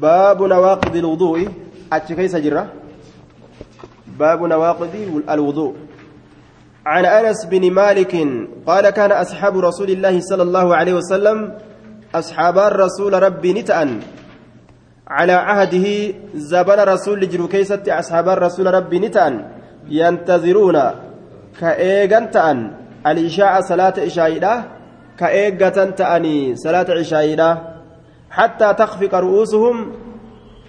باب نواقض الوضوء. أتشكيس جرة باب نواقض الوضوء. عن أنس بن مالك قال كان أصحاب رسول الله صلى الله عليه وسلم أصحاب الرسول ربي نتأن. على عهده زبن رسول جرو أصحاب الرسول ربي نتأن. ينتظرون كأيغان تأن. الإشاء صلاة إشاء كأيغة تأني صلاة إشاء حتى تخفق رؤوسهم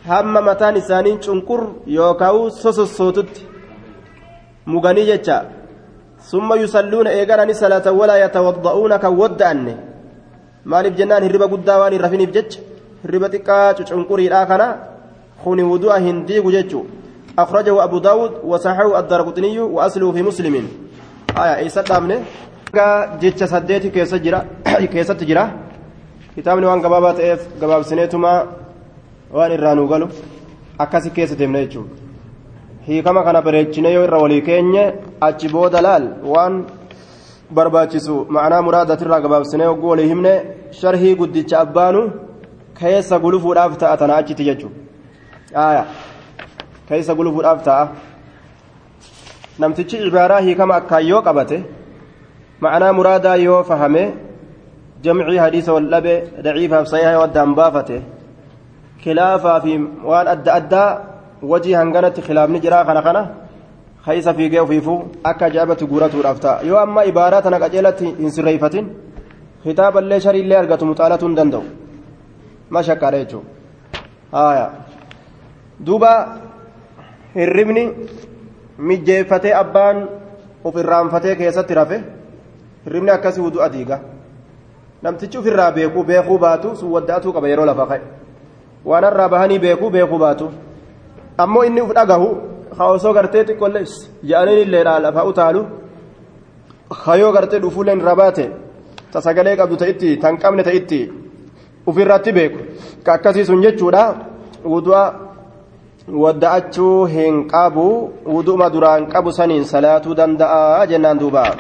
هم متان إسانين شنكر يوكاو سوسوتت مغني جتا ثم يصلون إيغانني صلاة ولا يتوضؤون jennaan hirriba guddaa waan hin rafiniif jecha hirriba xiqqaa cucunquriidhaa kana kuni wudu'a hin diigu jechuu أخرجه أبو داود وصححه الدارقطني وأصله في مسلم. آية إيسا دامنه جيتش سديتي كيسة جرا كيسة جرا kitaabni waan gabaabaa ta'eef gabaabsineetuma waan irraa nuu galu akkasi keessa deemna jechuudha. Hiikama kana bareechine yoo irra walii keenye achi booda laal waan barbaachisu ma'anaa muraadatirraa gabaabsinee hogguu walii himne sharhii guddicha abbaanu keessa gulufuudhaaf ta'a tana achitti jechuudha. Keessa gulufuudhaaf ta'a. Namtichi ibaaraa hiikama akkaan yoo qabate ma'anaa muraadaa yoo fahame. جمعي حديث واللبي ضعيفة صحيحة ودان بافته خلافا في وان أدى أدى وجه هنغنت خلاف نجرا خنا خنا. خيس في جو فيفو أكا جابت قورة رافتا يو أما إبارات أنا قجلت إن سريفة خطاب اللي شري اللي أرغت مطالة دندو. ما شك عليكم آية. دوبا hirribni mijjeeffatee abbaan of irraanfatee keessatti rafe hirribni akkasii wudu adiiga namtichi ofirraa beekuu beekuu baatu sun wadda'atuu qaba yeroo lafa ka'e waan irraa bahanii beekuu beekuu baatu ammoo inni uf dhagahu osoo gartee xiqqollees jedhaniin illee lafa utaalu hayoo gartee dhufuuleen irraa baate ta sagalee qabdu ta'itti tan qabne ta'itti ofirratti beeku ka akkasii sun jechuudha wudu'a wadda'achuu hin qabu wudu'uma duraan qabu saniin salaatuu danda'a jennaan duubaa.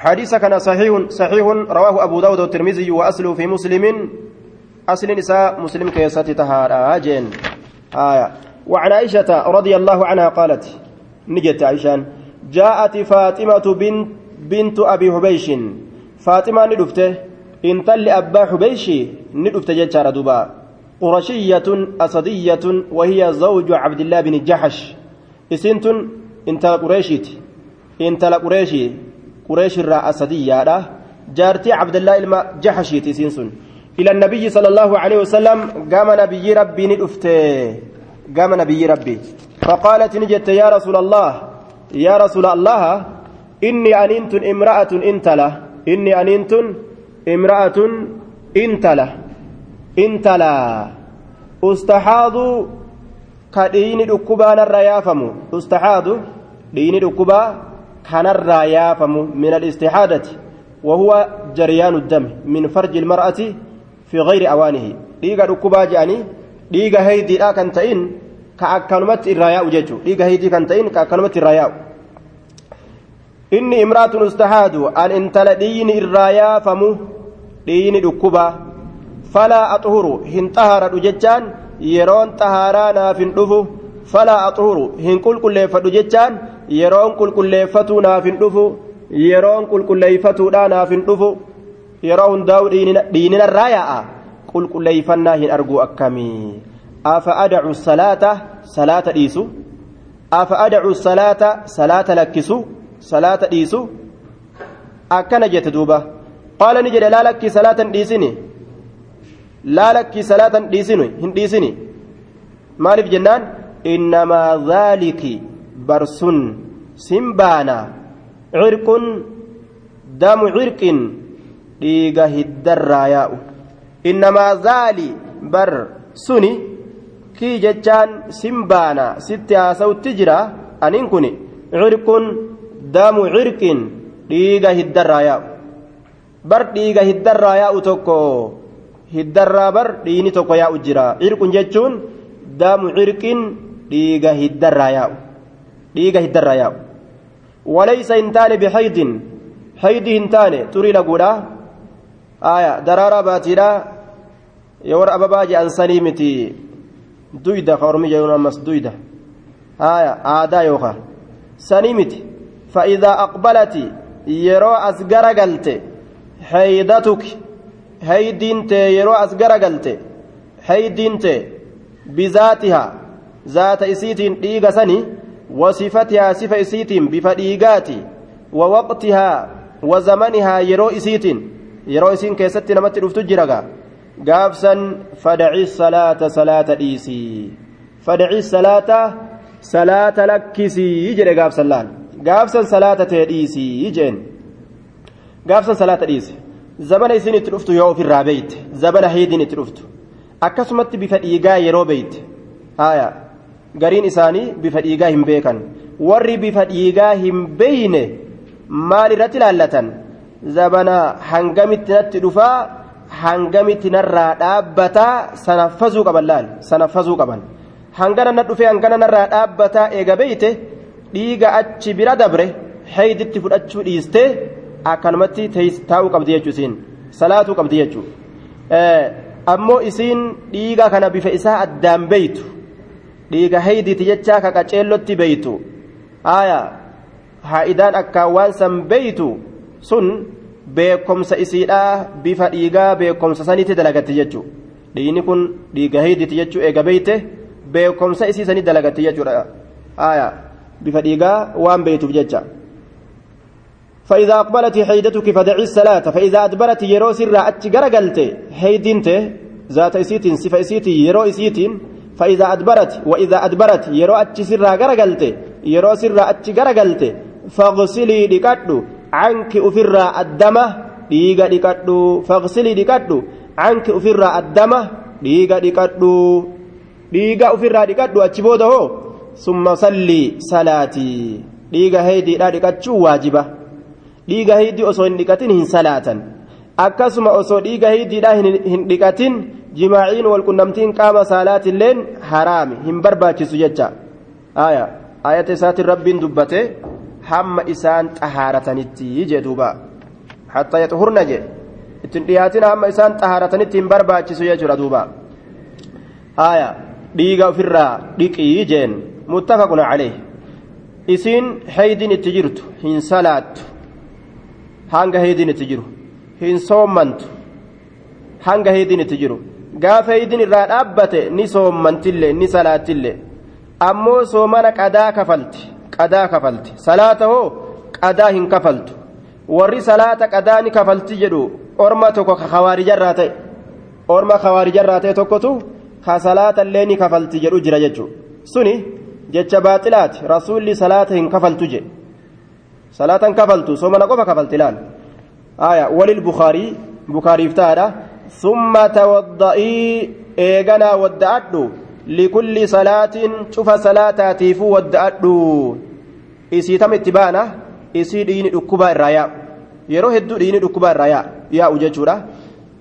حديث كان صحيح صحيح رواه أبو داود والترمذي وأصله في مسلم. أصل نساء مسلم كيسة تهارا جين آية. وعن عائشة رضي الله عنها قالت نجت عائشان جاءت فاطمة بنت بنت أبي حبيش. فاطمة ندفته إن تل أبا حبيش ندفته جتشار دبا قرشية أسدية وهي زوج عبد الله بن جحش. إسنت إنت قريشيت. إنت قريشي. قريش الراء أسدية جارتي عبد الله إلما جحشي تسينسون إلى النبي صلى الله عليه وسلم قام نبي ربي ندفته. قام نبي ربي. فقالت نجت يا رسول الله يا رسول الله إني أننت امرأة انتلة. إني أننت امرأة انتلة. انتلة. أستحاض كدين دكبان الريافم. أستحاض دين كان الريافم من الاستحادة وهو جريان الدم من فرج المرأة في غير أوانه ديغا دكبا جاني ديغا هيدي لا كان تئن كأكلمت الرياء ججو ديغا هيدي كان تئن كأكلمت الرياء an intala dhiini irraa yaafamu dhiini dhukkuba falaa axhuru hin xaharadhu jechaan yeroon xahaaraa naaf hin dhufu falaa axhuru hin qulqulleeffadhu jechaan yeroon qulqulleeffatuu naaf hin dhufu. Yeroon qulqulleeffatuudha naaf hin dhufu. Yeroo hundaa'u dhiininarraa yaa'a. Qulqulleeffannaa hin argu akkamii afa adacu salaata salaata dhiisu. Afa adacu salaata salaata lakkisu. Salaata dhiisu. Akkana jette duuba. Qaala ni jedhe laa lakkii salaatan dhiisini? Laa lakkii dhiisini hin dhiisini. Maaliif jennaan? Innamaa dhaaliki barsun simbaana cirqun damu cirqin dhiiga hiddarraa yaa'u innamaa dhaali bar suni kii jechaan simbaana sitti haasawutti jira aniin kun cirqun damu cirqin dhiiga hiddarraa yaa'u bar dhiiga hiddarraa bar dhiini tokko yaa'u jira cirqun jechuun damu cirqin dhiiga hiddarraa yaa'u dhiiga hiddarraa yaa'u walaysa hin taane bihaydin haydi hin taane xurii laguudha aya daraaraa baatiidha yoo warra ababaa jedhan sanii miti duyda ka ormi jedhuun ammas duyda haya aadaa yookaan sanii miti fa'iidaa aqbalati yeroo as garagalte haydatuki haydiin tee yeroo as garagalte haydiin tee bizaatihaa zaata isiitiin dhiiga sanii wasifatihaa sifa isiitiin bifa dhiigaati wawaqtihaa wazamanihaa yeroo isiitiin yeroo isiin keessatti namatti dhuftu jiragaa gaafsan fadaci salaata salaata dhiisii fadaci salaata salaata lakkisii jedhe gaafsan laal gaafsan salaata tee dhiisii jeen gaafsan salaata dhiise zabana isin itti dhuftu yoo ofirraa beeyte zabana hiidiin itti dhuftu gariin isaanii bifa dhiigaa hin beekan. Warri bifa dhiigaa hin beeyne maal irratti ilaallatan zabana hangamitti natti dhufaa hangamitti narraa dhaabbataa sanaffazuu qaban laal sanaffazuu qaban. Hangana na dhufee hangana narraa dhaabbataa eega beeyte dhiiga achi bira dabre hayditti fudhachuu dhiistee akkanumatti taa'uu qabdi jechuu isiin salaatuu qabdi jechuu. Ammoo isiin dhiiga kana bifa isaa addaan beeytu dhiiga haydiiti jechaa ka qaceellotti beeytu aayaa haa'idaan akkaan waan san beeytu sun beekomsa isiidhaa bifa dhiigaa beekomsa sanitti dalagatti jechuu dhiigni kun dhiiga haydiiti jechuu eega beeyte beekomsa isii sanii dalagatti jechuudha aayaa bifa dhiigaa waan beeytuuf jecha فإذا أقبلت حيدتك فدعي الصلاة فإذا أدبرت يرو سرا أتجرى قلت حيدنت ذات إسيت صفة إسيت يرو إسيت فإذا أدبرت وإذا أدبرت يرو أتش سرا قلت يرو سرا أتجرى قلت فاغسلي لكتو عنك أفرا الدمة ديغا لكتو فاغسلي لكتو عنك أفرا الدمة ديغا لكتو ديغا أفرا لكتو أتشبوده ثم صلي صلاتي. هيدي لا لكتشو واجبة. dhiiga hiddii osoo hin dhiqatin hin salaatan akkasuma osoo dhiiga hiddiidhaa hin dhiqatin jimaaciin walqunnamtiin qaama salaatilleen haraami hin barbaachisu jecha aya ayata isaatiin rabbiin dubbate hamma isaan xahaaratanitti jee duuba hatta yaxhurna jee ittin dhiyaatin hamma isaan xahaaratanitti hin barbaachisu jechuudha duuba aya dhiiga ofirraa dhiqii jeen muttafaqun caleeh isiin haydiin itti jirtu hin salaattu hanga heediin itti jiru hin soommantu hanga heediin itti jiru gaafa heediin irraa dhaabbate ni soommantillee ni salaattillee ammoo soomana qadaa kafalti qadaa kafalti salaata hoo qadaa hin kafaltu warri salaata qadaa ni kafalti jedhu orma tokko ka kawaarijarraa ta'e orma kawaarijarraa ta'e tokkotu ka salaatallee ni kafalti jedhu jira jechuudha suni jecha baaxilaati rasuulli salaata hin kafaltu jedhe salaatan kafaltu soomana qofa kafalti laal walil bukaarii bukaariif taadha eeganaa wadda'adhu likulli salaatin cufa salaataatiifuu wadda'adhu isii tam itti baana isii dhiini dhukkubaa irraa yaa'u yeroo hedduu dhiini dhukkubaa irraa yaa'u jechuudha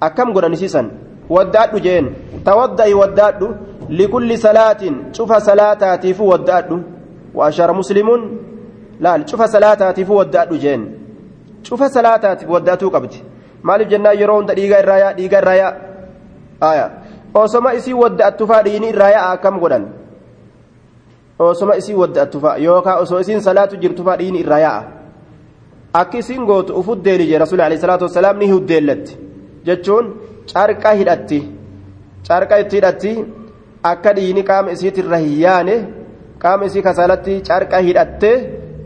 akkam godhan isiisan wadda'adhu jeen tawadda'ii wadda'adhu likulli salaatin cufa salaataatiifuu wadda'adhu وأشار مسلم laal cufa salaataatiif wadda'adhu jeen cufa salaataatiif wadda'atuu qabdi maaliif jennaan yeroo hunda dhiiga irraa yaa dhiiga irraa yaa? Aya. Osoma isii wadda'attu faa dhiini irraa yaa akkam godhan? Osoma isii wadda'attu faa yookaan osoo isiin salaatu jirtu faa dhiini irraa yaa? Akki isiin gootu ufuddeeli jee rasuuli alayhi salaatu wasalaam ni huddeellatti jechuun carqa hidhatti. Carqa itti hidhatti akka dhiini qaama isiitirra hin yaane qaama isii kasaalatti carqa hidhattee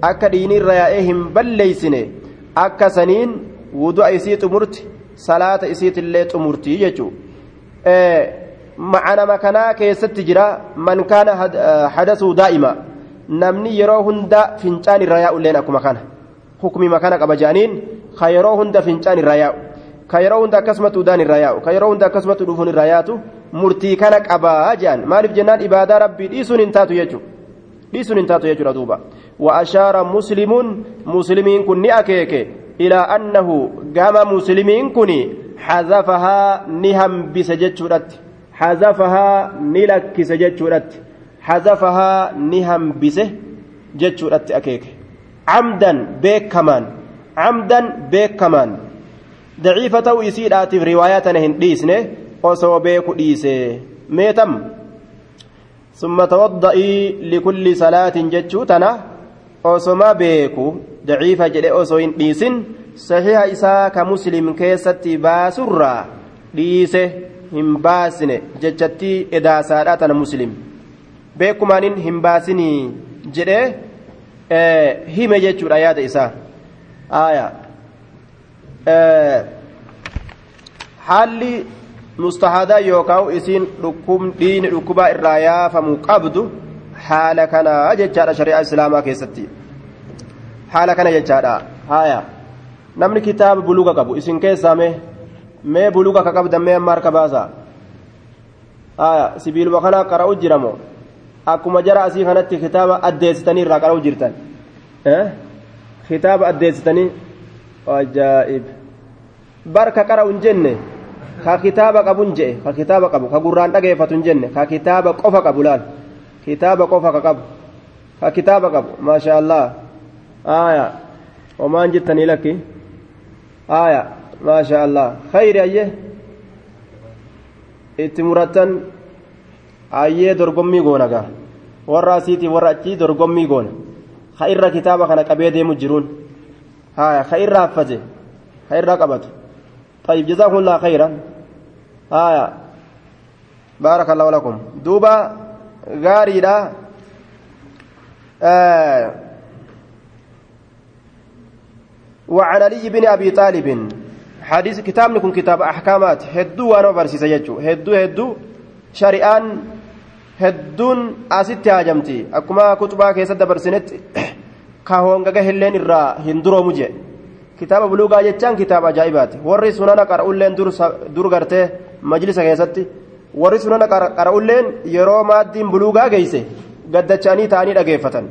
akka dhiini irra yaa'ee hin balleeysine akka saniin wudu'a isii xumurti salaata isiitillee xumurti jechuu macanama kanaa keessatti jira man kaana hadasuu daa'ima namni yeroo hunda fincaan irra yaa'ulleen akkuma kana hukmima kana qaba jedhaniin ka yeroo hunda fincaan irra yaa'u ka yeroo hunda akkasumatti udaan irra yaa'u ka yeroo hunda akkasumatti dhufuun irra yaatu murtii kana qabaa jedhan maaliif jennaan ibaadaa rabbii dhiisuun hin taatu jechuudha dhiisuun hin taatu jechuudha duuba وأشار مسلم مسلمين كن أكيك إلى أنه قام مسلمين كن حذفها نهم بسجدت حذفها نلك سجدت حذفها نهم بسه جدت أكيك. عمدا بيك كمان عمدا بيك كمان ضعيفة يسير آتي في رواياتنا هنديسنه osoo beeku dhiise meetam summa tawadda'ii likulli salaatin jechuu tana osoma beeku daciifa jedhe osoo hin dhiisin saxiiha isaa ka muslim keessatti baasurraa dhiise hin baasine jechatti edaasaadha tana muslim. Beekumaanin hin baasinii jedhee hime jechuudha yaada isaa. Aayaa haalli mustahadaa yookaan isiin dhiini dhukkubaa irraa yaafamu qabdu haala kana jechaadha shari'aa islaamaa keessatti haala kana jechaadha haaya namni kitaaba buluga qabu isin keessaa mee mee buluga ka qabdan mee amma harka baasa haaya sibiiluma kana qara'u jiramo akkuma jara asii kanatti kitaaba addeessitanii irraa qara'u jirtan kitaaba addeessitanii ajaa'ib barka qara'u hin jenne ka kitaaba qabu hin je'e ka kitaaba qabu ka gurraan dhageeffatu hin jenne ka kitaaba qofa qabu laal kitaaba qofa ka qabu ka kitaaba qabu maasha khayri ayyee itti murattan ayyee dorgommii goona gaa warra asiitii warra achii dorgommii goona ka irra kitaaba kana qabee deemu jiruun haya ka irra haffate ka irra qabatu طيب جزاكم الله خيرا آية بارك الله لكم دوبا غاريدا آه وعن علي بن أبي طالب حديث كتاب نكون كتاب أحكامات هدو وانا برسيسة يجو هدو هدو شريان hedduun asitti haajamti akkuma kutubaa keessatti dabarsinetti ka hongaga hilleen irraa hin duroomu jee kitaaba buluugaa jechaan kitaaba ajaa'ibaati warri sunana qara'ulleen dur gartee majlisa keessatti warri sunana qara'ulleen yeroo maaddiin buluugaa geeyse gaddachanii ta'anii dhageeffatan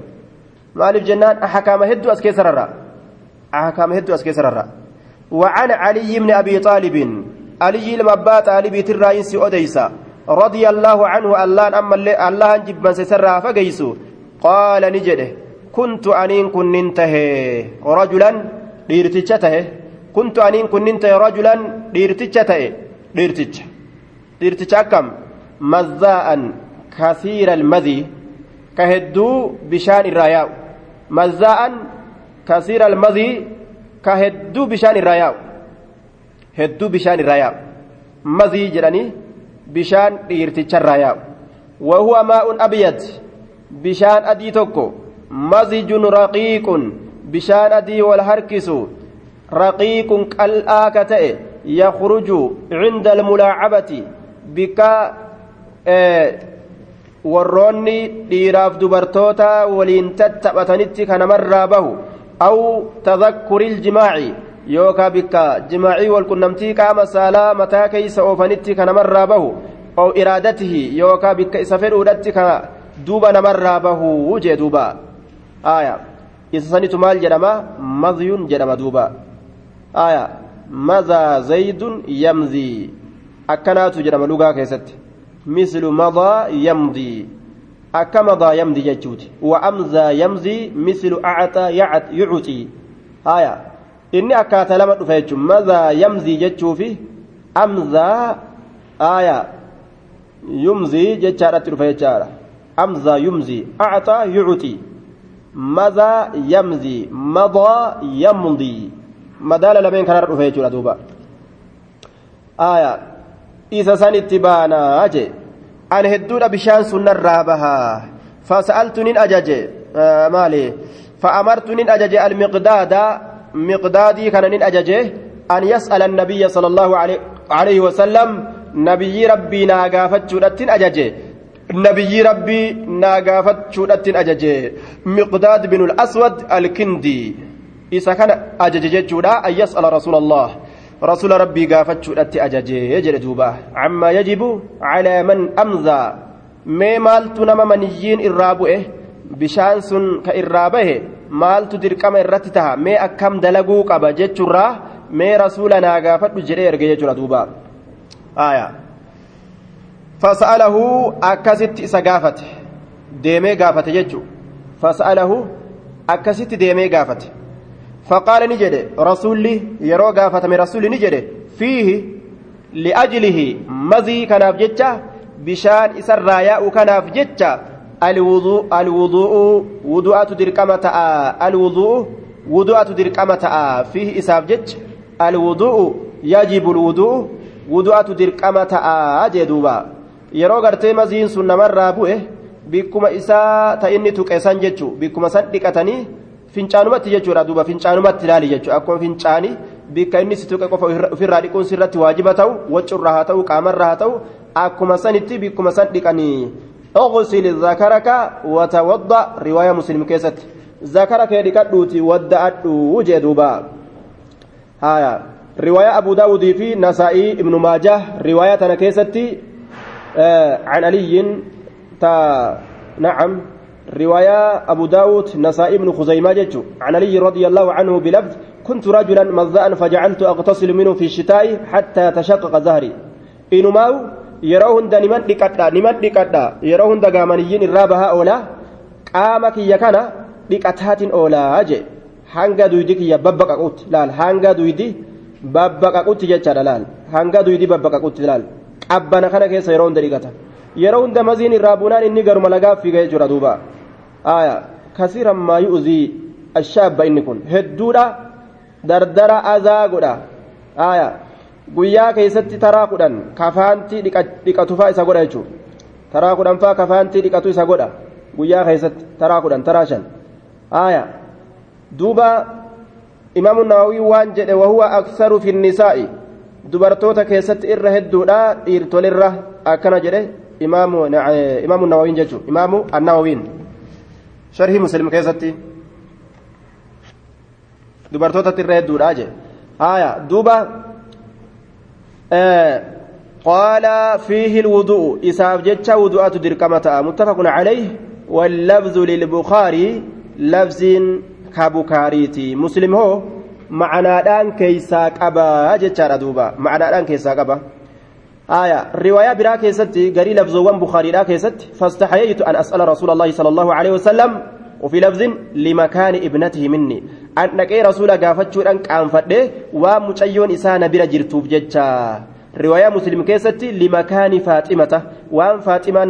maaliif jennaan ahkaama hedduu as keessa rarra hedduu as keessa rarra وعن علي بن أبي طالب علي المبا طالب ترى إنسي أديسا رضي الله عنه الله أما الله جب من سسرها فقيسو قال نجده كنت أنين كن ننتهي رجلا dhiirticha tahe kuntu aniin kunnin tahe rajulan dhiirticha tahe dhiirticha dhiirticha akkam mazzaa'an kasiira almadii ka hedduu hedduu bishaan irraa yaa'u madii jedhanii bishaan dhiirticha irraa yaa'u wahuwa maa'un abyad bishaan adii tokko mazijun raqiiqun bishaan adii wal harkisu raqiiqun qal'aa ka ta'e yakhruju cinda almulaacabati bikka warroonni dhiiraaf dubartoota waliin tattaphatanitti kanamarraa bahu iljimaaci yookaa bikka jimaacii walqunnamtii qaama saalaa mataa keeysa oofanitti kanamarraa bahu aw iraadatihi yookaa bikka isa fedhuudhatti ka duuba namarraa bahu jee duuba aayaa isa sanitu maal jedhama madiyun jedhama duuba aya madaa zaydun yamdii akkanaatu jedhama lugaa keessatti mislu madaa yamdii akka madaa yamdii jechuuti wa amzaa yamdii mislu acxaa yucuxii aya inni akkaata lama dhufa jechuun madaa yamdii jechuufi amzaa aya yumzii jechaadhatti dhufa jechaadha amzaa yumzii acxaa yucuxii ماذا يمضي مضى يمضي مدال لمن كان رفع يجولا دوبا آية إذا سن اتبانا أجي أن هدود بشان سنة رابها فسألتني أجج آه مالي فأمرتني أجج المقداد مقدادي كان أجج أن يسأل النبي صلى الله عليه, عليه وسلم نبي ربي ناقافت أجج nabiyyi rabbii naa gaafachuudhattiin ajaje. Miqdaad bin aswad alkindii isa kana ajaje jechuudha an yas'ala rasuula allah rasuula rabbii gaafachuudhatti ajaje jedhe duuba cammaa yajibu calaa man amzaa mee maaltu nama maniyyiin irraa bu'e bishaan sun ka irraa bahe maaltu dirqama irratti taha mee akkam dalaguu qaba jechurraa mee rasuula naa gaafadhu jedhee erge jechuudha duuba aayaa فسأله أكست إسقافت ديمي قافت يجو فسأله أكست ديمي قافت فقال نجد رسولي يرو قافت من رسولي نجد فيه li'ajlihi mazii kanaaf jecha bishaan isarraa yaa'u kanaaf jecha alwudu'u wudu'atu dirqama ta'a alwudu'u wudu'atu dirqama ta'a fiihi isaaf jecha alwudu'u yajibu alwudu'u wudu'atu dirqama ta'a jee duuba yeroo gartee maziin sun namarraa bu'e bikkuma isaa ta inni fincaanumatti jechuudha duuba fincaanumatti ilaali jechuudha akkuma fincaanii bikka inni si tuqe qofa ofirraa dhiquun sirratti waajiba ta'u waccurraa haa ta'u qaamarraa haa ta'u akkuma sanitti bikkuma san dhiqanii اغسل ذكرك وتوضا روايه مسلم كيست ذكرك يدقدوتي ودأدو جدوبا هايا روايه ابو داود في نسائي ابن ماجه روايه أنا كيستي آه عن علي تا نعم روايه ابو داود نسائي ابن خزيمه جتو عن علي رضي الله عنه بلفظ كنت رجلا مذاء فجعلت اغتسل منه في الشتاء حتى تشقق ظهري إنماو niman dhiqadha niman dhiqadha yeroo hunda gaamaniyyiin irraa bahaa oolaa qaama kiyya kana dhiqataatiin oolaa je hanga duydi kiyya babbaqaqutti laal hanga duydi babbaqaqutti jechaadha laal hanga duydi babbaqaqutti laal qabbana kana keessa yeroo hunda dhiqata yeroo hunda maziin irraa buunaan inni garuma lagaa fiigee jira duuba kasiiran maa yu'zii ashaabba inni kun hedduudha dardara azaa godha guyyaa keessatti taraa kudhan kafaantii dhiqatufaa isa godha jechuudha taraa kudhan faa kafaantii dhiqatu isa godha guyyaa keessatti taraa kudhan taraa shan duuba imaamu nawawii waan jedhe wahuwa aksaru fi nisaa'i dubartoota keessatti irra hedduudha dhiirtolirra akkana jedhe imaamu nawawiin jechuudha imaamu annawawiin sharhii muslim keessatti dubartootatti irra hedduudha jedhe haaya duuba. قال فيه الوضوء. إساف جتشا وضوءات دركمة متفق عليه. واللفظ للبخاري لفظ كبكاريتي مسلم هو معنى دان كيسا قبا جتشا دوبا. معنى دان كيسا قبا آية رواية برا كيستي قري لفظوان بخاري لا كيست فاستحييت أن أسأل رسول الله صلى الله عليه وسلم وفي لفظ لمكان ابنته مني أن نكي رسول قافتشو أن كان فده ومتشيون إسانا برا جرتوب جتشا رواية مسلم كيستي لمكان فاطمة وان فاطمة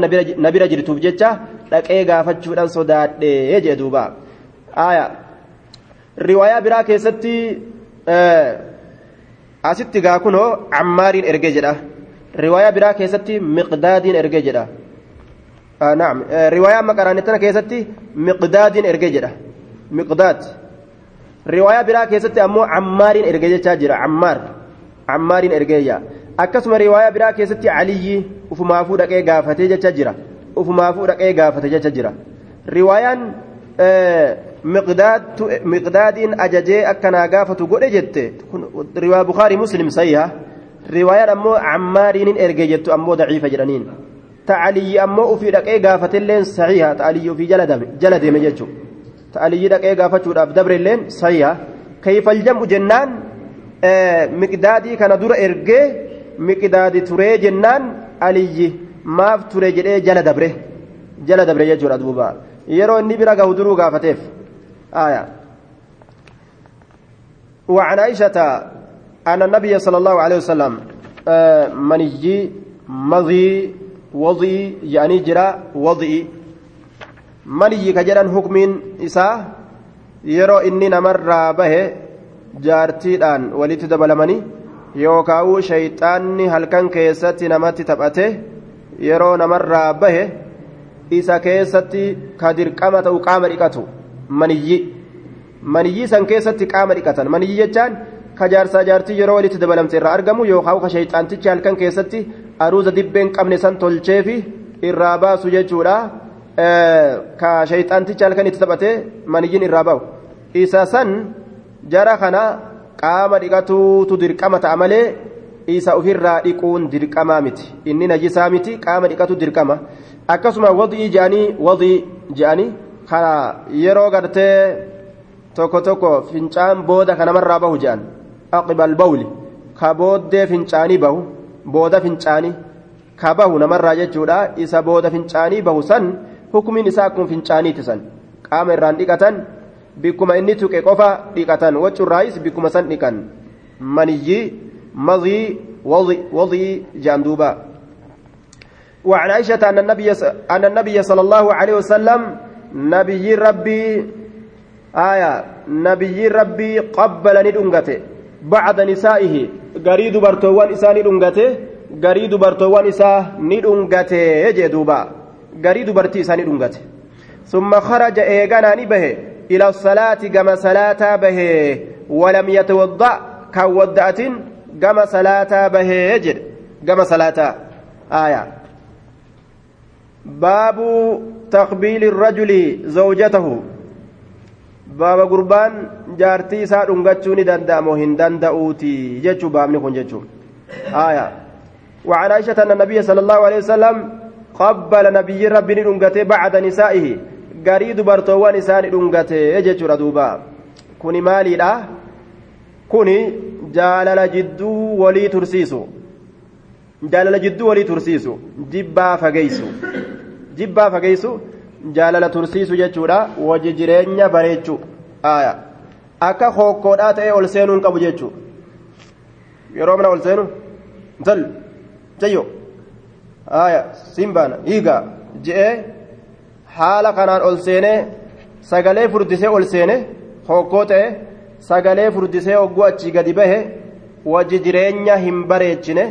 نبرا جرتوب جتشا نكي قافتشو أن صداد يجي دوبا آية رواية برا كيستي آه asitti gaa kunoo cammaariin ergee jedha riwaayaa biraa keessatti miqdaadiin ergee jedha naam riwaayaa maqaraanitana keessatti miqdaadiin ergee jedha miqdaad riwaayaa biraa keessatti ammoo cammaariin ergee jechaa jira cammaar cammaariin ergeeyya akkasuma riwaayaa biraa keessatti caliyyi ufumaafuu dhaqee gaafatee jecha jira ufumaafuu dhaqee gaafate jecha jira riwaayaan miqdaadiin ajajee akkanaa gaafatu godhe jette riwaayaa bukaarii muslim sayyaa riwaayaan ammoo cammaariinin erge jettu ammoo daciifa jedhaniin ta'aliyyi ammoo ufii dhaqee gaafatelleen sahiha ta'aliyyi ufii jala deeme jechuudha ta'aliyyi dhaqee gaafachuudhaaf dabreilleen sahiha kayfal jam'u jennaan miqdaadii kana dura ergee miqdaadi turee jennaan aliyyi maaf ture jedhee jala dabre jala dabre jechuudha duuba yeroo inni bira gahu duruu gaafateef وعن عائشة أن النبي صلى الله عليه وسلم مني مضي وضي يعني جرا وضي مني كجرا حكم إساء يرو إني نمر به jaartiidhaan walitti dabalamanii yookaan shayxaanni halkan keessatti namatti taphate yeroo namarraa bahe isa keessatti ka dirqama ta'u qaama dhiqatu maniyyi maniyyi san keessatti qaama dhiqatan maniyyi jechaan ka jaarsaa jaartii yeroo walitti dabalamte irraa argamu yookaan ka shayxaantichi halkan keessatti aruuza dibbeen qabne san tolcheefi irraa baasu jechuudha. Ka shayxaantichi halkan itti taphate maniyyiin irraa bahu. Isa san jara kana qaama dhiqatuutu dirqama ta'a malee isa ofirraa dhiquun dirqamaa miti. Inni najisaa miti qaama dhiqatu dirqama. Akkasuma wadii je'anii wadii je'anii kana yeroo gartee tokko tokko fincaan booda ka namarraa bahu je'an. Aqibal bawli. Ka booddee fincaanii bahu booda fincaanii ka bahu namarraa jechuudha isa booda fincaanii bahu san hukumiin isaa akkuma fincaaniiti san qaama irraan dhiqatan bikkuma inni tuqe qofa dhiqatan waccurraayis bikkuma san dhiqan maniyyi مضي وضي جاندوبا وعن عائشة أن النبي أن النبي صلى الله عليه وسلم نبي ربي آية نبي ربي قبل ندنغته بعد نسائه. غريد برتوان إسا ندنغته غريد برتوان إسا ندنغته يجي دوبا. غريد برتي إسا ندنغته ثم خرج إيغانا نبه إلى الصلاة كما صلاة به. ولم يتوضأ. كودأت كما صلاة به. يجد. كما صلاة آية. باب تقبيل الرجل زوجته. Baaba gurbaan jaartii isaa dhungachuu ni danda'amoo? Hin danda'uuti jechuu baabni kun jechuun. Aayaa. وعن عائشة أن النبي صلى الله عليه وسلم قبل نبي ربي دنغته بعد نسائه غري دبرتوان إسان دنغته يجتر دوبا كوني مالي لا كوني جالل جدو ولي ترسيسو جالل جدو ولي ترسيسو جبا فقيسو جبا فقيسو jaalala tursiisu jechuudha. Waji jireenya bareechuu akka hokkoodhaa ta'ee ol seenuu qabu jechuu yeroo mana ol seenu? Zal. Jayyo. Simbaana. Hiigaa. Je'ee haala kanaan ol seenee sagalee furdisee ol seene hokkoo ta'e sagalee furdisee hogguu achii gadi bahe waji jireenya hin bareechine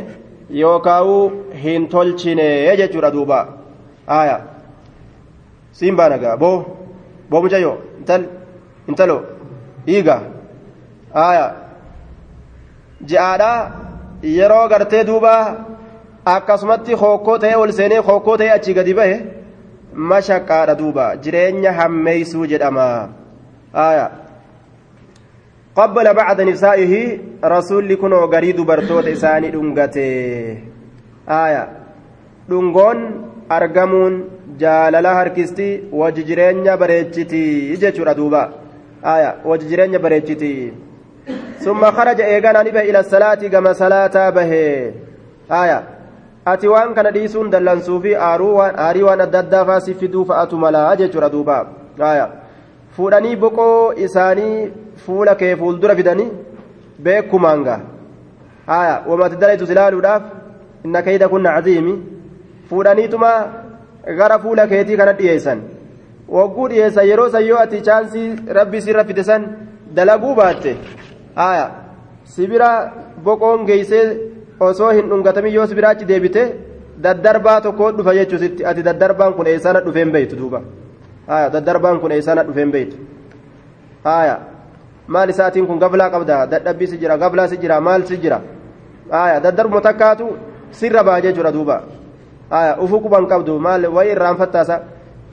yookaa'uu hin tolchine jechuudha duuba. Aya siin baana gaa boo boo mucayyoo intal intalo dhiiga aya ji'aadha yeroo gartee duuba akkasumatti hokkoo ta'ee ol seenee hokkoo ta'ee achii gadi bahe mashaqaadha duuba jireenya hammeeysuu jedhama aya qabbala bacda nisaa'ihi rasuulli kunoo garii dubartoota isaanii dhungate aya dhungoon argamuun jaalala harkisti waji jireenya bareechiti jechuudha duuba aya waji jireenya bareechiti summa kharaja eeganaa ni bahe ila salaati gama salaataa bahe aya ati waan kana dhiisuun dallansuufi aarii waan adda addaa faasi fiduu fa'atu malaa jechuudha duuba aya fuudhanii boqoo isaanii fuula kee fuuldura fidanii beekumaanga aya wamati dalaytus ilaaluudhaaf inna kayda kunna caziimi fuudhaniituma gara fuula keetii kana dhiyeessan wagguu dhiyeessan yeroo san yoo ati chaansii rabbi sirra fide san dalaguu baatte haya sibira boqoon geeysee osoo hin dhungatamin yoo sibira achi deebite daddarbaa tokko dhufa jechuusitti ati daddarbaan kun eessana dhufeen beeytu duuba haya daddarbaan kun eessana dhufeen beeytu haya maal isaatiin kun gablaa qabda dadhabbii si jira gablaa si jira maal si jira haya daddarbuma takkaatu sirra baa jechuudha duuba haya ufuu quban qabdu maal waa'ee irraanfattaasa?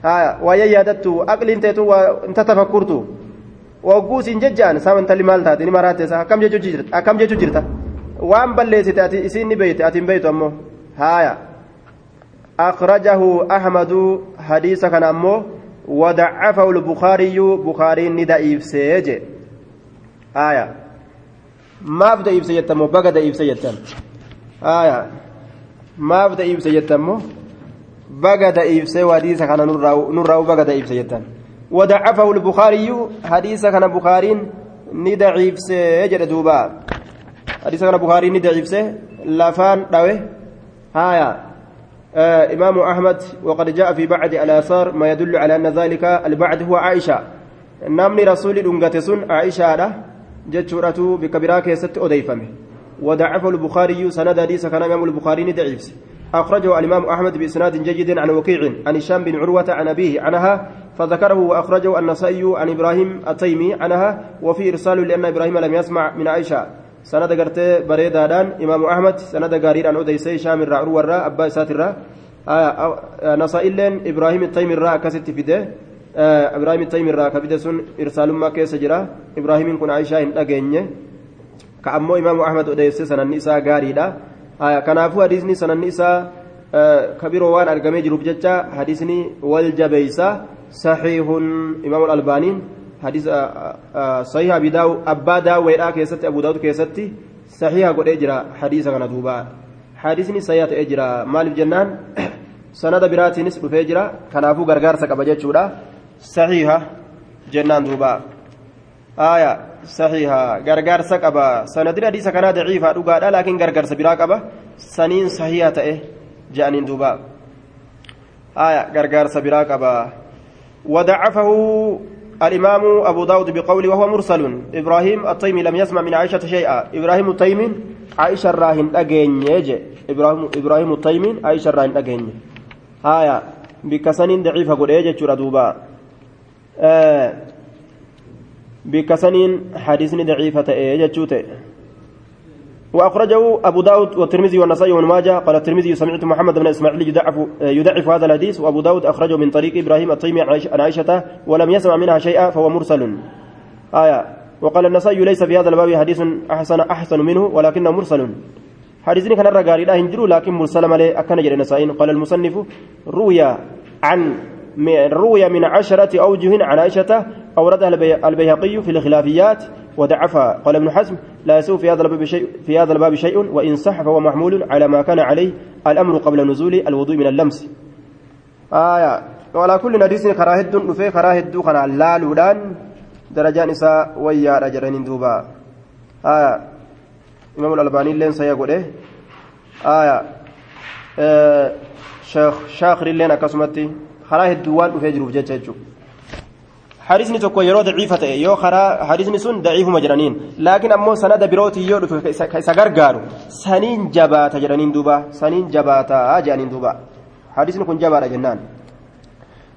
Haya waa'ee yaadattu aqliin ta'etu inta tafakkurtu wagguu isin jejaan samantali maal taate ni maraatteessa akkam jechuu jirta akkam jechuu jirta waan balleessite ati isiin ni beeyte ati hin beeytu ammoo? Haya akhrajahu ahmadu hadiisa kana ammoo wadacafahu lbukaariyyuu bukaariin ni da'iibsee je. Haya maaf da'iibse jettammoo? Baga da'iibse jettan. Haya سيتم آية ما بدأ إبسا يتمو بقى دائف سي وحديث كان نراو بقى دائف سيتم وضعفه البخاري حديث كان بخاري ندائف سيج دوبا حديث كان بخاري ندائف سي لفان دوي آية آه إمام أحمد وقد جاء في بعض الآثار ما يدل على أن ذلك البعد هو عائشة نمني رسول أنقتسن عائشة له جتشورته بكبراك ست أديفمه وضعفه البخاري سند حديث كان إمام البخاري ضعيف أخرجه الإمام أحمد بإسناد جيد عن وكيع عن هشام بن عروة عن أبيه عنها فذكره وأخرجه النسائي عن إبراهيم التيمي عنها وفي إرسال لأن إبراهيم لم يسمع من عائشة sanada gartee bareedaadhaan imaamu ahmad sanada gaariidhaan odeysee shaam irraa urwarraa abbaa isaatirraa nasaa'illeen ibraahim ittayim irraa akkasitti fide ibraahim ittayim irraa ka fide sun irsaalummaa keessa jira ibraahimiin kun aishaa hin dhageenye ka ammoo imaamu ahmad odeeyse sananni isaa gaariidha kanaafuu hadiisni sananni isaa ka biroo waan argamee jiruuf jecha hadiisni wal jabeeysa saxiihun imaamu albaaniin أبي داو أبا داو ويرا كيستي أبو داود كيستي صحيح قد أجرا حديث كان دوبا حديثني صحيح أجرا مال جنان سند براتي نسب فجرا كنافو غرغار سكبا جچودا صحيح جنان دوبا آية صحيحة غرغر سقبا سندين حديث كان ضعيفا دغا لكن غرغر سبرا قبا سنين صحيحة إيه جانين دوبا آية غرغر سبرا قبا وضعفه الإمام أبو داود بقوله وهو مرسل إبراهيم التيمي لم يسمع من عائشة شيئا إبراهيم التيمي عائشة الراهن أجين إبراهيم إبراهيم التيمي عائشة الراهن أجين آية بكسنين ضعيفة قل جتشورا دوبا آه بكسنين حديثني ضعيفة إيه جتشوتي وأخرجه أبو داود والترمذي والنسائي وابن ماجه. قال الترمذي سمعت محمد بن إسماعيل يدعف يدعف هذا الحديث وأبو داود أخرجه من طريق إبراهيم التيمي عن عائشة ولم يسمع منها شيئا فهو مرسل. آية. وقال النسائي ليس في هذا الباب حديث أحسن أحسن منه ولكنه مرسل. حديثني كان الرجال لا هنجروا لكن مرسل مالي أكن النسائي. قال المصنف روي عن روي من عشرة أوجه عن عائشة أوردها البيهقي في الخلافيات ودعفها قال ابن حزم لا يسوء في هذا الباب شيء في هذا الباب شيء وإن صح فهو محمول على ما كان عليه الأمر قبل نزول الوضوء من اللمس. آية. وعلى كل نديس كراهد نفي كراهد خنا لا لودان درجة نساء ويا رجلين دوبا. آية. إمام الألباني لين سيقول إيه آية. آه شيخ شاخر لين أكسمتي كراهد دوان نفي جروف جتشو حديثني tokko yeroo daciifa ta'e yoo karaa hadiisni sun daciifuma jedhaniin laakiin ammoo sanada birooti yoo dhufe isa gargaaru saniin jabaata jedhaniin duuba saniin jabaata jedhaniin duuba hadiisni kun jabaadha jennaan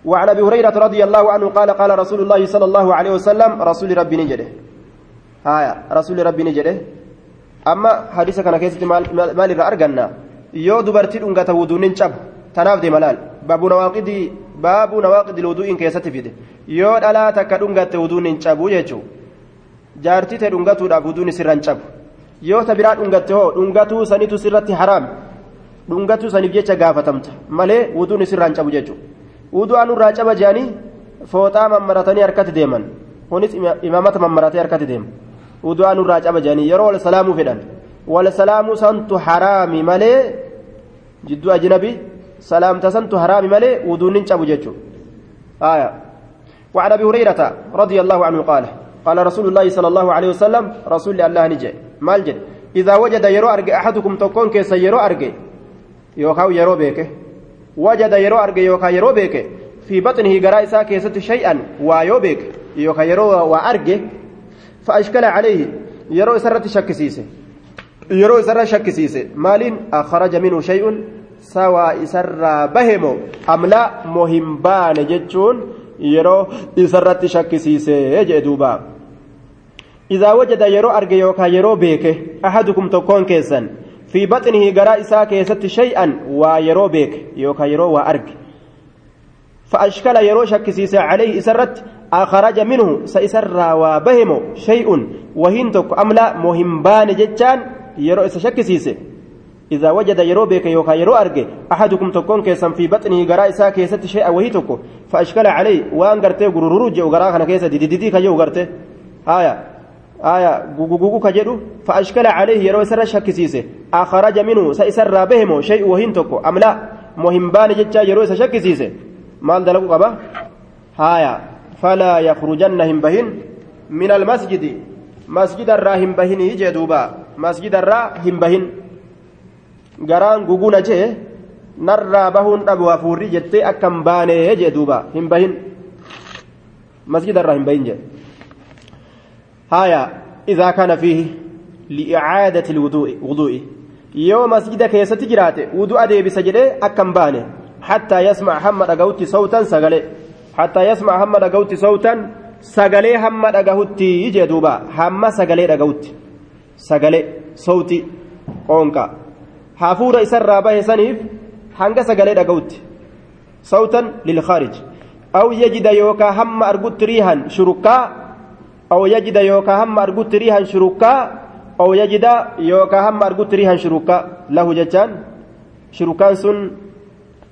وعن ابي هريره رضي الله عنه قال قال رسول الله صلى الله عليه وسلم رسول ربي نجده هايا رسول ربي نجده اما حديث كان كيست مال مال يو دبرتي دنگتا ودونين چب تناف دي ملال باب نواقض باب نواقض الوضوء كيست فيده yoo dhalaa takka dhungatte wuduun hin cabu jechuun jaartii ta'e dhungatuudhaaf wuduun sirra hin cabu yoo ta biraa dhungatte hoo dhungatuu sanitu sirratti haraam dhungatuu saniif jecha gaafatamta malee wuduun sirra hin cabu jechuudha wuduu anurraa caba jedhanii fooxaa mammaratanii harkatti deeman kunis imaamata mammaratee harkatti deema wuduu anurraa caba jedhanii yeroo wal salaamuu fedhan wal salaamuu santu haraami malee jidduu ajnabi salaamta santu haraami malee wuduun hin cabu jechuudha. وعن ابي هريره رضي الله عنه قال قال رسول الله صلى الله عليه وسلم رسول الله نجي مال جد اذا وجد يرو ارجع احدكم تكون كيس يرو ارجع يوكاو يرو بيك وجد يرو ارجع يوكا يرو بيك في بطنه غرائسا كيست شيئا وايو بيك يوكا يرو وارجع فاشكل عليه يرو سرت شكسيسه يرو سر شكسيسه مال اخرج منه شيء سر بهمو ام لا مهم بان جتون yeroo isarratti shakkisiisee jee duuba idaa wajada yeroo arge yookaan yeroo beeke ahadukum tokkoon keessan fi baxnihi garaa isaa keessatti shay'an waa yeroo beeke yookaan yeroo waa arge فأشكال يرو شكسيس عليه إسرت أخرج منه سإسر وبهم شيء وهنتك أملا مهمبان جتان يرو إس شكسيسه إذا وجد يرو بك يوكا يرو أرجع أحدكم تكون كيسا في بطنه قراء إساء كيسة شيء وهي تكو فأشكال عليه وأن قرته قرورو جو قراء كان كيسة دي دي دي كجو قرته آية آية غوغوغو كجدو فأشكال عليه يرو سر شكسيسه أخرج منه سيسر بهم شيء وهين تكو أم لا؟ مهم جتا يرو شكسيسه مال دلقو قبا آية فلا يخرجنهم بهن من المسجد. مسجد الراهم بهن يجي مسجد الراهم بهن. Garaan guguna jee narraa bahuun dhabu hafuurri jettee akka hin baanee jee duuba hin bahin masjidarraa hin bahin jee haya idaa kana fiihi li'icaadati lwuduu'i yoo masjida keessatti jiraate wudu'a deebisa jedhee akka hin baane hattaa yasmac hamma dhaga'utti sawtan sagalee hattaa yasmac hamma dhaga'utti sawtan sagalee hamma dhagahutti jee duuba hamma sagalee dhaga'utti sagalee sawti qoonqa hafuura isarraa bahe saniif hanga sagalee dhaga'utti sawtan lilkhaarij aw yajida yookaa hamma argutti riihan shurukkaa aw yajida yookaa hamma argutti riihan shurukkaa aw yajida yookaa hamma argutti riihan shurukkaa lahu jechaan shurukaan sun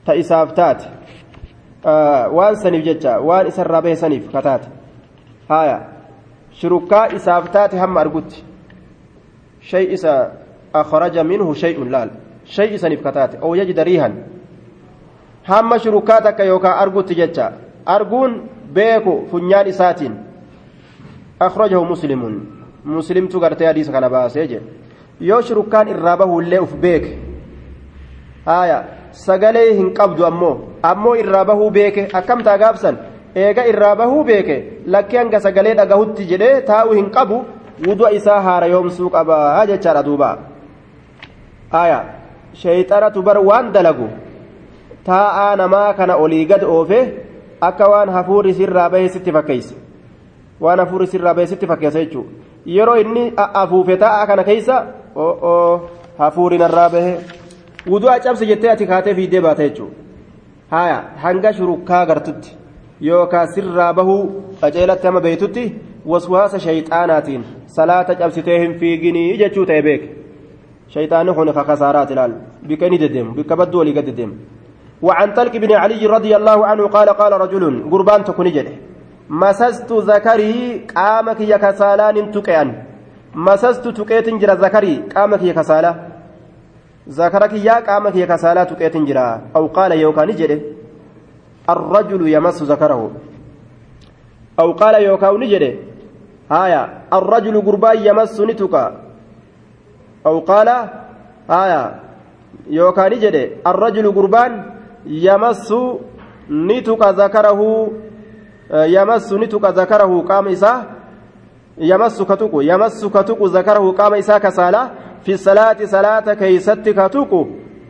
ta isaaf taate waan saniif jecha waan isarraa bahe saniif kataate haya shurukkaa isaaf taate hamma argutti shay isa أخرج منه شيء لال شيء سنف كتات أو يجد ريها هم شركاتك يوكا أرجو تجتا أرجون بيكو فنيان إساتين أخرجه مسلم مسلم تقرتي حديث كان باسيج yoo shurukkaan irraa bahullee uf beeke aya sagalee hin qabdu ammoo ammoo irraa bahuu beeke akkamtaa gaabsan eega irraa bahuu beeke lakkii hanga sagalee dhagahutti jedhee taa'u hin qabu wudu'a isaa haarayoomsuu qaba jechaadha duuba aya sheeyxanatu bar waan dalagu. Taa'aa namaa kana olii gad oofe akka waan hafuurri sirraa bahee sitti fakkeeyse waan hafuurri sirraa bahee sitti fakkeessa jechuudha yeroo inni afuufe taa'aa kana keeysa oo hafuurri narraa bahee wudu'a cabse jettee ati kaatee fiidee baata jechuudha haya hanga shurukkaa gartutti yookaan sirraa bahuu qaceelatti ama beeytutti waswaasa shayxaanaatiin salaata cabsitee hin fiiginii jechuu ta'e beeke ilaal bika inni deddeemu bika badduu walii gad deddeemu. وعن طلق بن علي رضي الله عنه قال قال رجل قربان تكوني جده. مسست ذكري قامك يا كسالان تكيان مسست تكيت جرى ذكري قامك يا كسالا ذكرك يا قامك يا كسالا تكيت جرى أو قال يوكاني جده. الرجل يمس ذكره. أو قال يوكاوني جده. هايا الرجل قربان يمس نتكا أو قال هايا يوكاني جده الرجل قربان ni tuqa zakarahu yamassu ni tuqa zakarahu qaama isaa yamassu ka tuqu yamassu ka tuqu zakarahu qaama isaa kasaala fi salaati salaata keeysatti ka tuqu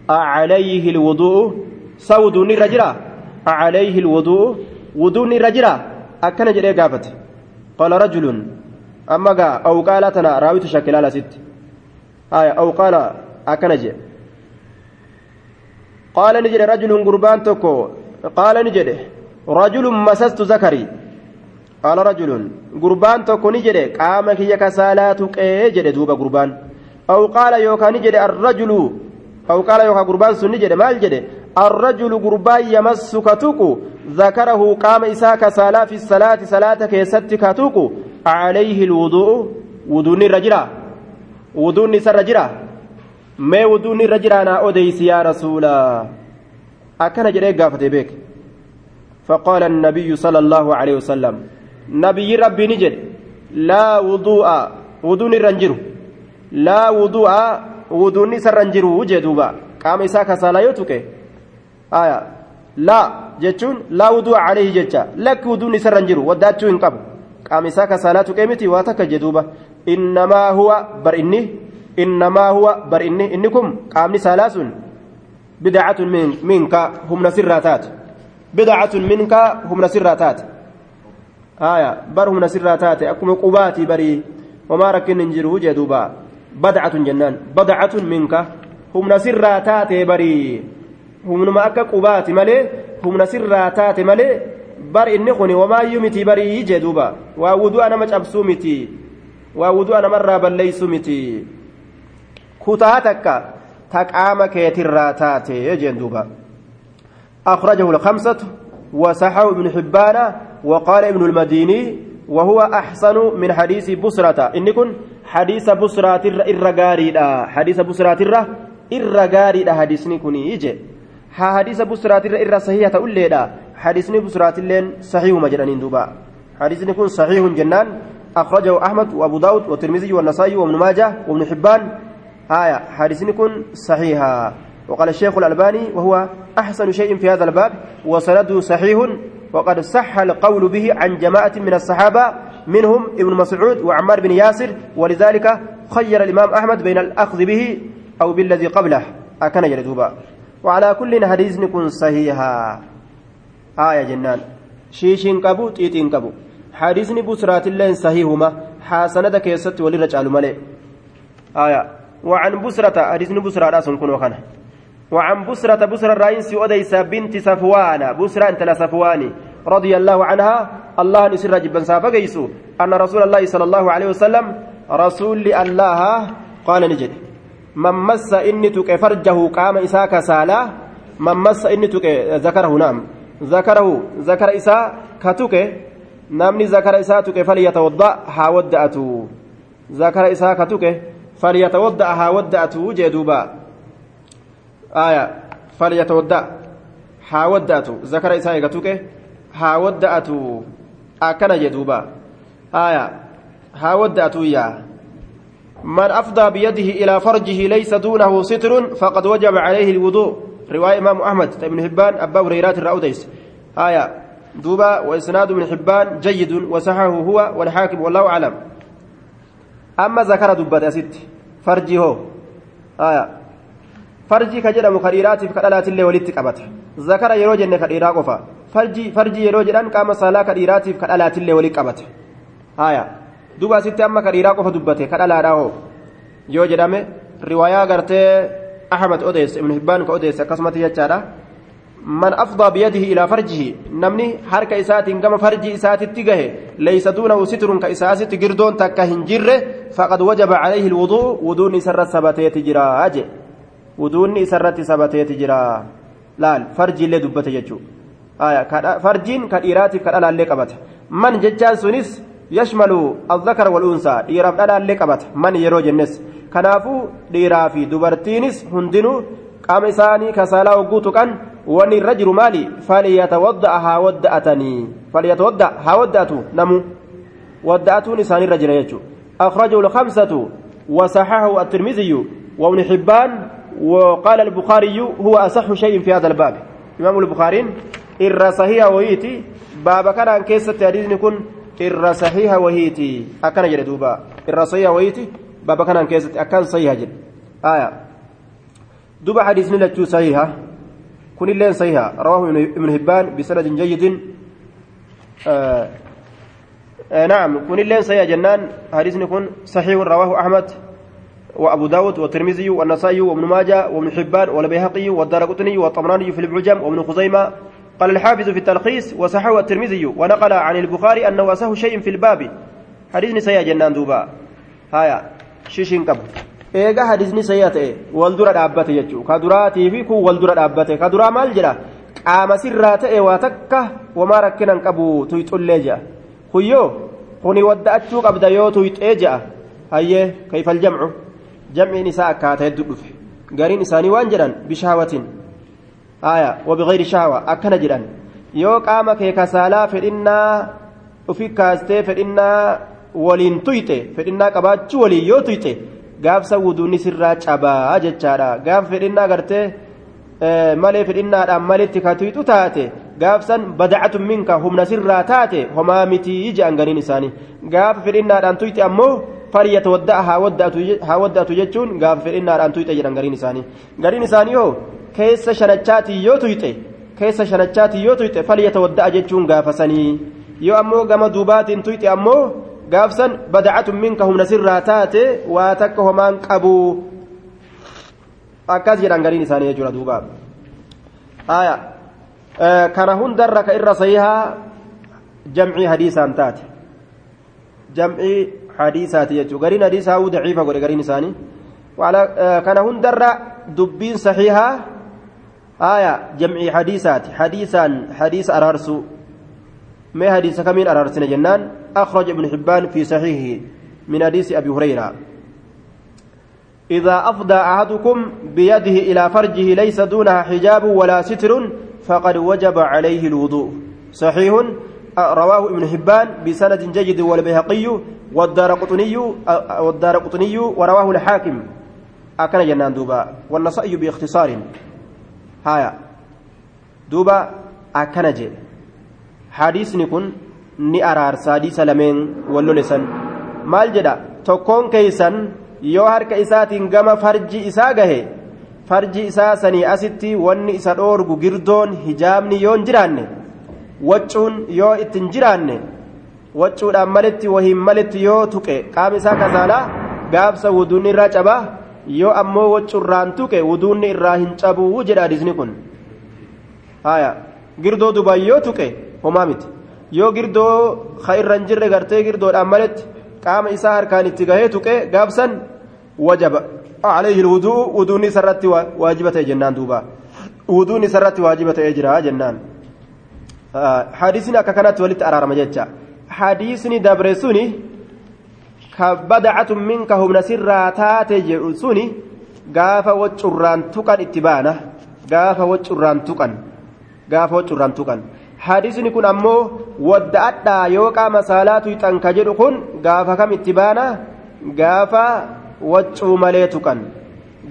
acalayhi lwudu'u sawduun irra jira acalayhi lwudu'u wuduun irra jira akkana jedhee gaafate qaala rajulun amma aya awqaala akkana jedhe قال نجد رجل قربان تكو. قال نجد رجل مسست ذكري قال رجل قربان تكو نجد قامك يا كسالاتك جد دوبا قربان. أو قال يوكا نجد الرجل أو قال يوكا قربان سن نجد مال جد. الرجل قربان يمسك تكو ذكره قام إساك سالا في الصلاة صلاة كيستك تكو عليه الوضوء وضوني الرجرة وضوني سر رجرة mee wuduun irra jiraanaa odeysi yaa rasuula akkana jedhee gaafate beek فقال النبي صلى الله عليه وسلم نبي ربي نجد لا وضوء وضوء الرنجر لا وضوء وضوء سرنجر وجدوبا قام إساك صلاة يوتك آية لا جتون لا وضوء عليه جتا لك وضوء سرنجر وداتو انقب قام إساك صلاة كيمتي واتك جدوبا innamaa huwa bar inni innamaa huwa bar inni inni kun qaamni saalaa sun bidacatun minka humna sirraa taate. Bidacatun minka humna sirraa taate. Haaya bar humna sirraa taate. Akkuma qubaatii barii homaa rakkin hin jiru jee duuba. Badcatun jennaan. Badcatun minka humna sirraa taate barii humnuma akka qubaati malee humna sirraa taate malee bar inni kun homaa iyyuu mitii barii jee duuba. Waa wudu'a nama cabsuu mitii. وودو أنا مرة بليسو متي. kutaa takka ta qaama keetirraa taate jeen duuba أخرجه الخمسة. وصححه ابن حبان. وقال ابن المديني. وهو أحسن من حديث بسرة. إن كن حديث بسرة الرجاري حديث بسرة الرجاري حديثني كني يجي. ها حديث بسرة الر صحيحة أولي حديثني بسرة اللين صحيح مجرانين دوبا. حديثني كن صحيح جنان. أخرجه أحمد وأبو داود والترمذي والنسائي وابن ماجه وابن حبان. آية كن صحيحة وقال الشيخ الألباني وهو أحسن شيء في هذا الباب وسنده صحيح وقد صح القول به عن جماعة من الصحابة منهم ابن مسعود وعمار بن ياسر ولذلك خير الإمام أحمد بين الأخذ به أو بالذي قبله. أكن يردوبا وعلى كل حديث نكون صحيحا. آية جنان. شيشين كبو تيتين كبو حديثني بسرات الله صحيحهما حسندك يست ولرجال ملئ. آية. وعن بسرة حديث بسرة راس كن وخنا وعن بسرة بسرة الرئيس أديس بنت صفوان. بسرة أنت صفواني. رضي الله عنها الله نسر جبا سافقيسو أن رسول الله صلى الله عليه وسلم رسول الله قال نجد. من مس إني تك فرجه قام إساك سالا من مس إني تك ذكره نام ذكره ذكر إسا كتك نامني ذكر إسا تك فليتوضأ حاودأته ذكر إسا كتك فليتوضأ حاودأته جدوبا آية فليتوضأ حاودأته ذكر إسا يكتك حاودأته أكن جدوبا آية ها ودأتو يا من أفضى بيده إلى فرجه ليس دونه ستر فقد وجب عليه الوضوء رواية إمام أحمد بن حبان أبا هريرة الرأوديس آية دوبا وإسناد من حبان جيد وصححه هو والحاكم والله أعلم. أما ذكر دبت أسد فرجي هو. آية. فرجي كجرم خريرات في كدلات اللي ولدت قبت ذكر يرو جنة خريرا قفا. فرجي فرجي يرو جدان قام صلاة خريرات في كدلات اللي ولدت قبت آية. ka dhiiraa qofa dubbate ka dhalaadhaa hoo yoo jedhame riwaayaa gartee ahmad odeesse ibnu hibbaan ka odeesse akkasumatti jechaadha biyadihi ilaa farjihi namni harka isaatiin gama farji isaatitti gahe laysa duunahu sitrun ka isaasitti girdoon takka hin jirre faqad wajaba calayhi lwuduu wuduun isarratti sabateeti jira je wuduunni isarratti sabateeti jira laal farjiillee dubbate jechuu farjiin ka dhiiraatiif ka dhalaallee qabata man jechaan sunis يشمل الذكر والأنثى qabata man yeroo jennes kanaafuu dhiiraa fi dubartiinis hundinuu qaama isaanii kasaalaa hogguu tuqan irra jiru maali falyatawadda'a haa wadda'atanii falyatawadda'a haa wadda'atu namu wadda'atuun isaanirra jira jechuudha أخرجه الخمسة وصححه الترمذي وابن حبان وقال البخاري هو أصح شيء في هذا الباب إمام البخاري إر صحيح ويتي باب كان كيسة حديث يكون irra sahiha wahiiti akkana jedhe duuba irra sahiha wahiiti baaba kanaan keessatti akkan sahiha jedhe aya duba hadiisni lachuu sahiha kunilleen sahiha rawaahu ibnu hibbaan bisanadin jayyidin نعم كن اللين صحيح جنان. حديثني كن صحيح رواه أحمد وأبو داود والترمذي والنسائي وابن ماجه وابن حبان والبيهقي والدارقطني والطبراني في العجم وابن خزيمة. قال الحافظ في التلخيص وصححه الترمذي ونقل عن البخاري أنه أسه شيء في الباب. حديث سيا جنان دوبا. هايا شيشين قبل eegaa hadisni sayyaa ta'e wal dura dhaabbate jechuudha ka duraatii fi kun wal dura dhaabbate ka duraa maal jedha qaama sirraa ta'e waa takka wamaa rakkinan qabu tuyxullee jedha kuyyoo kuni wadda'achuu qabda yoo tuyxee jedha hayyee kayfal jamcu jam'iin isaa akkaataa hedduu dhufe gariin isaanii waan jedhan bishaawatiin aya wabigayri shahwa akkana jedhan yoo qaama kee kasaalaa fedhinnaa ufi kaastee fedhinnaa waliin tuyxe fedhinnaa qabaachuu waliin yoo tuyxe gaafsa wuduunni sirraa cabaa jechaadha gaaf fedhinnaa gartee malee fedhinnaadhaan malitti ka tuyxu taate gaafsan badacatun minka humna sirraa taate homaa mitii je'an ganiin isaanii gaafa fedhinnaadhaan tuyxe ammoo falyatawadda'a haa wadda'atu jechuun gaafa fedhinnaadhaan tuyxe jedhan gariin isaanii gariin isaanii hoo keessa shanachaatii yoo tuyxe keessa shanachaatii yoo tuyxe falyatawadda'a jechuun gaafasanii yoo ammoo gama duubaatiin tuyxe ammoo gaafsan badacatun minka humna sirraa taate waa takka homaan qabu akkas jedhan gariin isaanii jechuudha duuba aya kana hundarra ka irra sahihaa jamcii hadiisaan taate jamcii hadiisaati jechuudha gariin hadiisaa huu daciifa godhe gariin isaanii kana hundarra dubbiin sahihaa آية جمع حديثات حديثا حديث أرارسو ما حديث كمين أرارسنا جنان أخرج ابن حبان في صحيحه من حديث أبي هريرة. إذا أفضى أحدكم بيده إلى فرجه ليس دونها حجاب ولا ستر فقد وجب عليه الوضوء. صحيح رواه ابن حبان بسند جيد والبيهقي والدار قطني والدار قطني ورواه الحاكم. أكن جنان دوبا. والنصائي باختصار. duuba akkana jedhe hadiisni kun ni araarsa hadiisa lameen wallolesan maal jedha? Tokkoon keeysan yoo harka isaatiin gama farji isaa gahe farji isaa sanii asitti wanni isa dhoorgu girdoon hijaabni yoo hin jiraanne waccuun yoo ittiin jiraanne waccuudhaan malitti wahiin malitti yoo tuqe qaama isaa kasaalaa gaabsa wuduunni irraa cabaa yoo ammoo waccurraan tuqe wuduunni irraa hin cabuu jedha hadisni kun. Haya girdoo dubaan yoo tuqe homaa miti yoo girdoo ka irra hin jirre gartee girdoodhaan maletti qaama isaa harkaan itti gahee tuqe gaabsan wajaba عليه الوضوء ودون سرت واجبة جنان دوبا ودون سرت واجبة جرا جنان آه حديثنا ككنت ولت أرارم جتة حديثني دبرسوني كبدعة منك هم نسر تاتي سوني gaafa waccurraan tuqan itti baana gaafa waccurraan tuqan gaafa waccurraan tuqan Hadisni kun ammoo wadda'adhaa yoo qaama saalaa tuyxan ka jedhu kun gaafa kam itti baana gaafa waccuu malee tuqan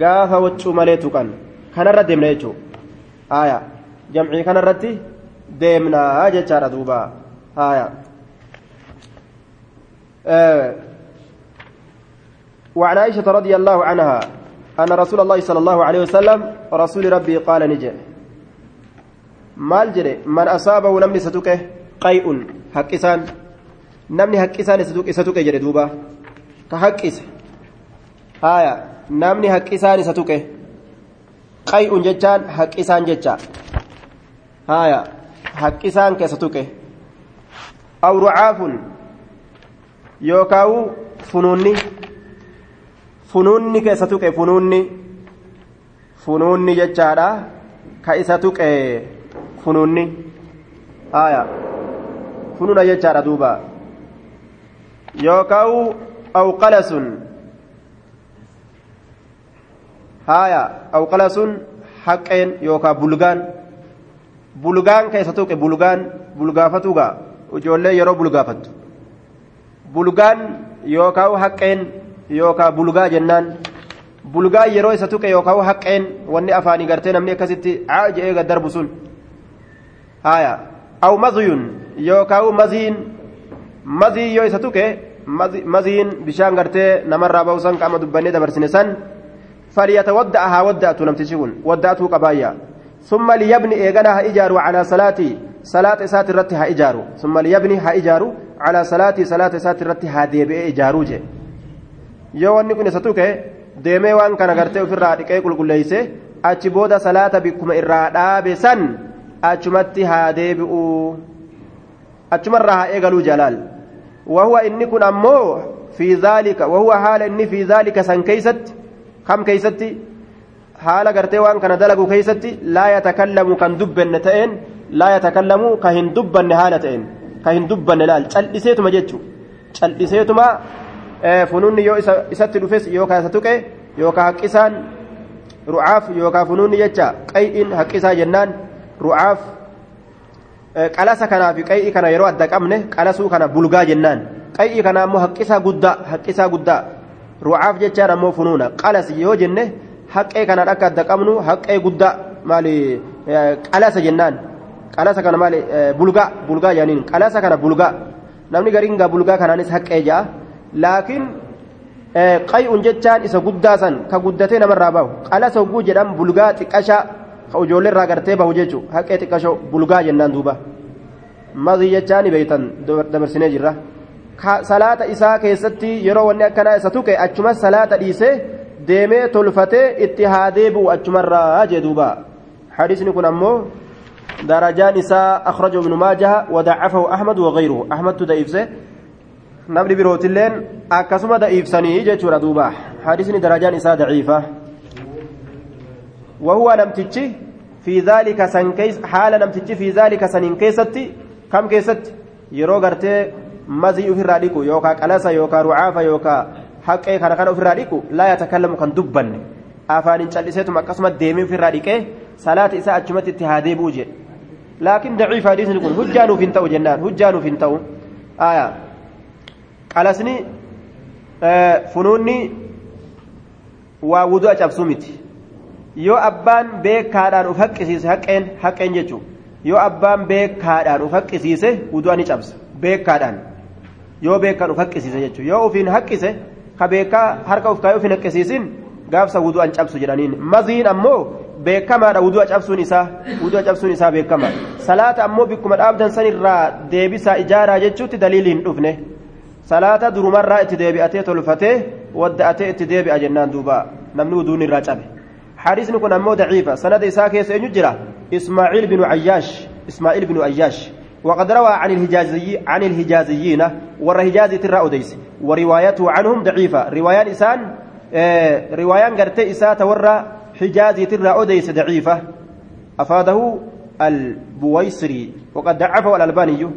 gaafa waccuu malee tuqan kanarra deemna jechuudha haaya jamcii kanarratti deemnaa jechaadha duuba haaya. وعن عائشة رضي الله عنها أن رسول الله صلى الله عليه وسلم رسول ربي قال نجي maal jedhe? Man asaabahu namni isa tuqe qay'un haqqisaan. Namni haqqisaan isa tuqe jedhe duuba. Ka haqqise. Haya namni haqqisaan isa tuqe qay'un jechaan haqqisaan jecha. Haya haqqisaan keessa tuqe. Aw rucaafun yookaawu funuunni. Funuunni keessa tuqe funuunni. Funuunni jechaadha ka isa tuqe. Funuunni haya fununa jechaadha duuba yookaan awqala sun haya awqala sun haqqeen yookaan bulgaan bulgaan keessa tuqe bulgaan bulgaafatuugaa ijoollee yeroo bulgaafattu bulgaan yookaan haqqeen yookaan bulgaa jennaan bulgaa yeroo isa tuqe yookaan haqqeen wanni afaanii gartee namni akkasitti aa je'ee darbu sun. haya aw maziyun yookaan maziin. Mazii yoo isa tuke. Maziin bishaan gartee namarraa ba'uusan qaama dubbannee dabarsine san. Falyatawadda'a haa wadda'atu namtichi kun wadda'atuu qabaayya summa liyabni eegana haa ijaaru calaa salaatii salaata isaati irratti haa ijaaru. Summa liyabni haa ijaaru calaa salaatii salaata isaati irratti haa deebi'ee ijaaruu jee. Yoo wanni kun isa tuke deemee waan kana gartee ofirraa dhiqee qulqulleeyse achi booda salaata bikkuma irraa dhaabe san. Achumatti haa deebi'u achumarraa haa eegaluu jalaal wahuwa inni kun ammoo fi zaalika wahuwa haala inni fi zaalika san keeysatti kam keeysatti haala gartee waan kana dalagu keeysatti laa yatakallamu kan dubbanne ta'een laa yatakallamu ka hin dubbanne haala ta'een ka hin dubbanne laal cal'iseetuma jechu cal'iseetuma funuunni yoo isatti dhufes yookaan isa tuqe yookaan haqqisaan ru'aaf yookaan funuunni jecha qay'iin haqqisaa jennaan kanaa fi qay'ii kana yeroo adda qabne qalasuu kana bulgaa jennaan qay'ii kana ammoo haqqisaa guddaa haqqisaa guddaa ru'aaf jechaan ammoo funuuna qalas yoo jenne haqqee kanaan akka adda qabnu haqqee guddaa maali qalasa jennaan qalasa kana maali bulgaa bulgaa jaaniin qalasa kana bulgaa namni gariin gaa bulgaa kanaanis haqqee ja'a laakiin qay'uun jechaan isa guddaa san ka guddatee namarraa bahu qalasa hogguu jedhan bulgaa xiqqashaa ka ijoollee irraa gartee bahu jechuun haqee xiqqashoo bulgaa jennaan duuba mazii jechaan beeytan dabarsinee jirra salaata isaa keessatti yeroo wanni akkanaa isa tuqe achuma salaata dhiisee deemee tolfatee itti haa deebi'u achumarraa jee duuba hadisni kun ammoo darajaan isaa akhrajahu ibnu maajaha wadaccafahu ahmad wagayruhu ahmadtu da'iifse namni birootilleen akkasuma da'iifsanii jechuudha duuba hadisni darajaan isaa daciifa وهو نمتجي في ذلك سن كيس حال نمتجي في ذلك سن كيستي كم كيست يرو غرتي مزي في الراديكو يوكا قلسا يوكا رعافا يوكا حقي كان كان في الراديكو لا يتكلم كان دبن akkasuma deemee ofirraa dhiqee salaata isaa achumatti itti haa deebi'u jedhe laakiin daciif hadiisni kun hujjaa nuuf hin ta'u jennaan hujjaa nuuf hin ta'u qalasni funuunni waa wudu'a cabsuu miti yoo abbaan beekaadhaan uf haqqisiise haqqeen haqqeen jechuun yoo abbaan beekaadhaan uf haqqisiise wudu'a ni cabsa beekaadhaan yoo beekaan uf haqqisiise jechuun yoo ufiin haqqise ka beekaa harka uf kaayee ufiin haqqisiisin gaafsa wudu'an cabsu jedhaniin maziin ammoo beekamaadha wudu'a cabsuun isaa wudu'a cabsuun isaa beekama salaata ammoo bikkuma dhaabdan sanirraa deebisaa ijaaraa jechuutti daliilii hin dhufne salaata durumarraa itti deebi'atee tolfatee wadda'atee itti deebi'a jennaan duuba namni wuduun irraa cabe حديث كن أمو ضعيفة. سند إساك يسجرة إسماعيل بن عياش. إسماعيل بن عياش. وقد روى عن الهجازي عن الهجازيين. والرهجازي ترى أديس. وروايته عنهم ضعيفة. روايان إسان آه روايان قرتي إسا تورى حجازي ترى أديس ضعيفة. أفاده البويسري. وقد ضعفه الألباني.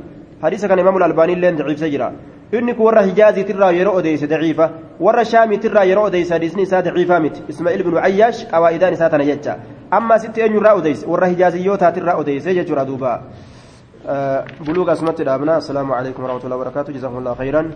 حديث كان إمام الألباني لين ضعيف سجرة inni kun warra hijaazii tirraa yeroo odeyse daciifa warra shaamii tirraa yeroo odeyse hadiisni isaa daciifaa miti ismaa'il binu ayyaash qawaa'idaan isaa tana jecha amma sitti eenyurraa odeyse warra hijaaziyyootaa tirraa odeyse jechuudha duuba الأبناء السلام عليكم ورحمة الله وبركاته جزاكم الله خيرا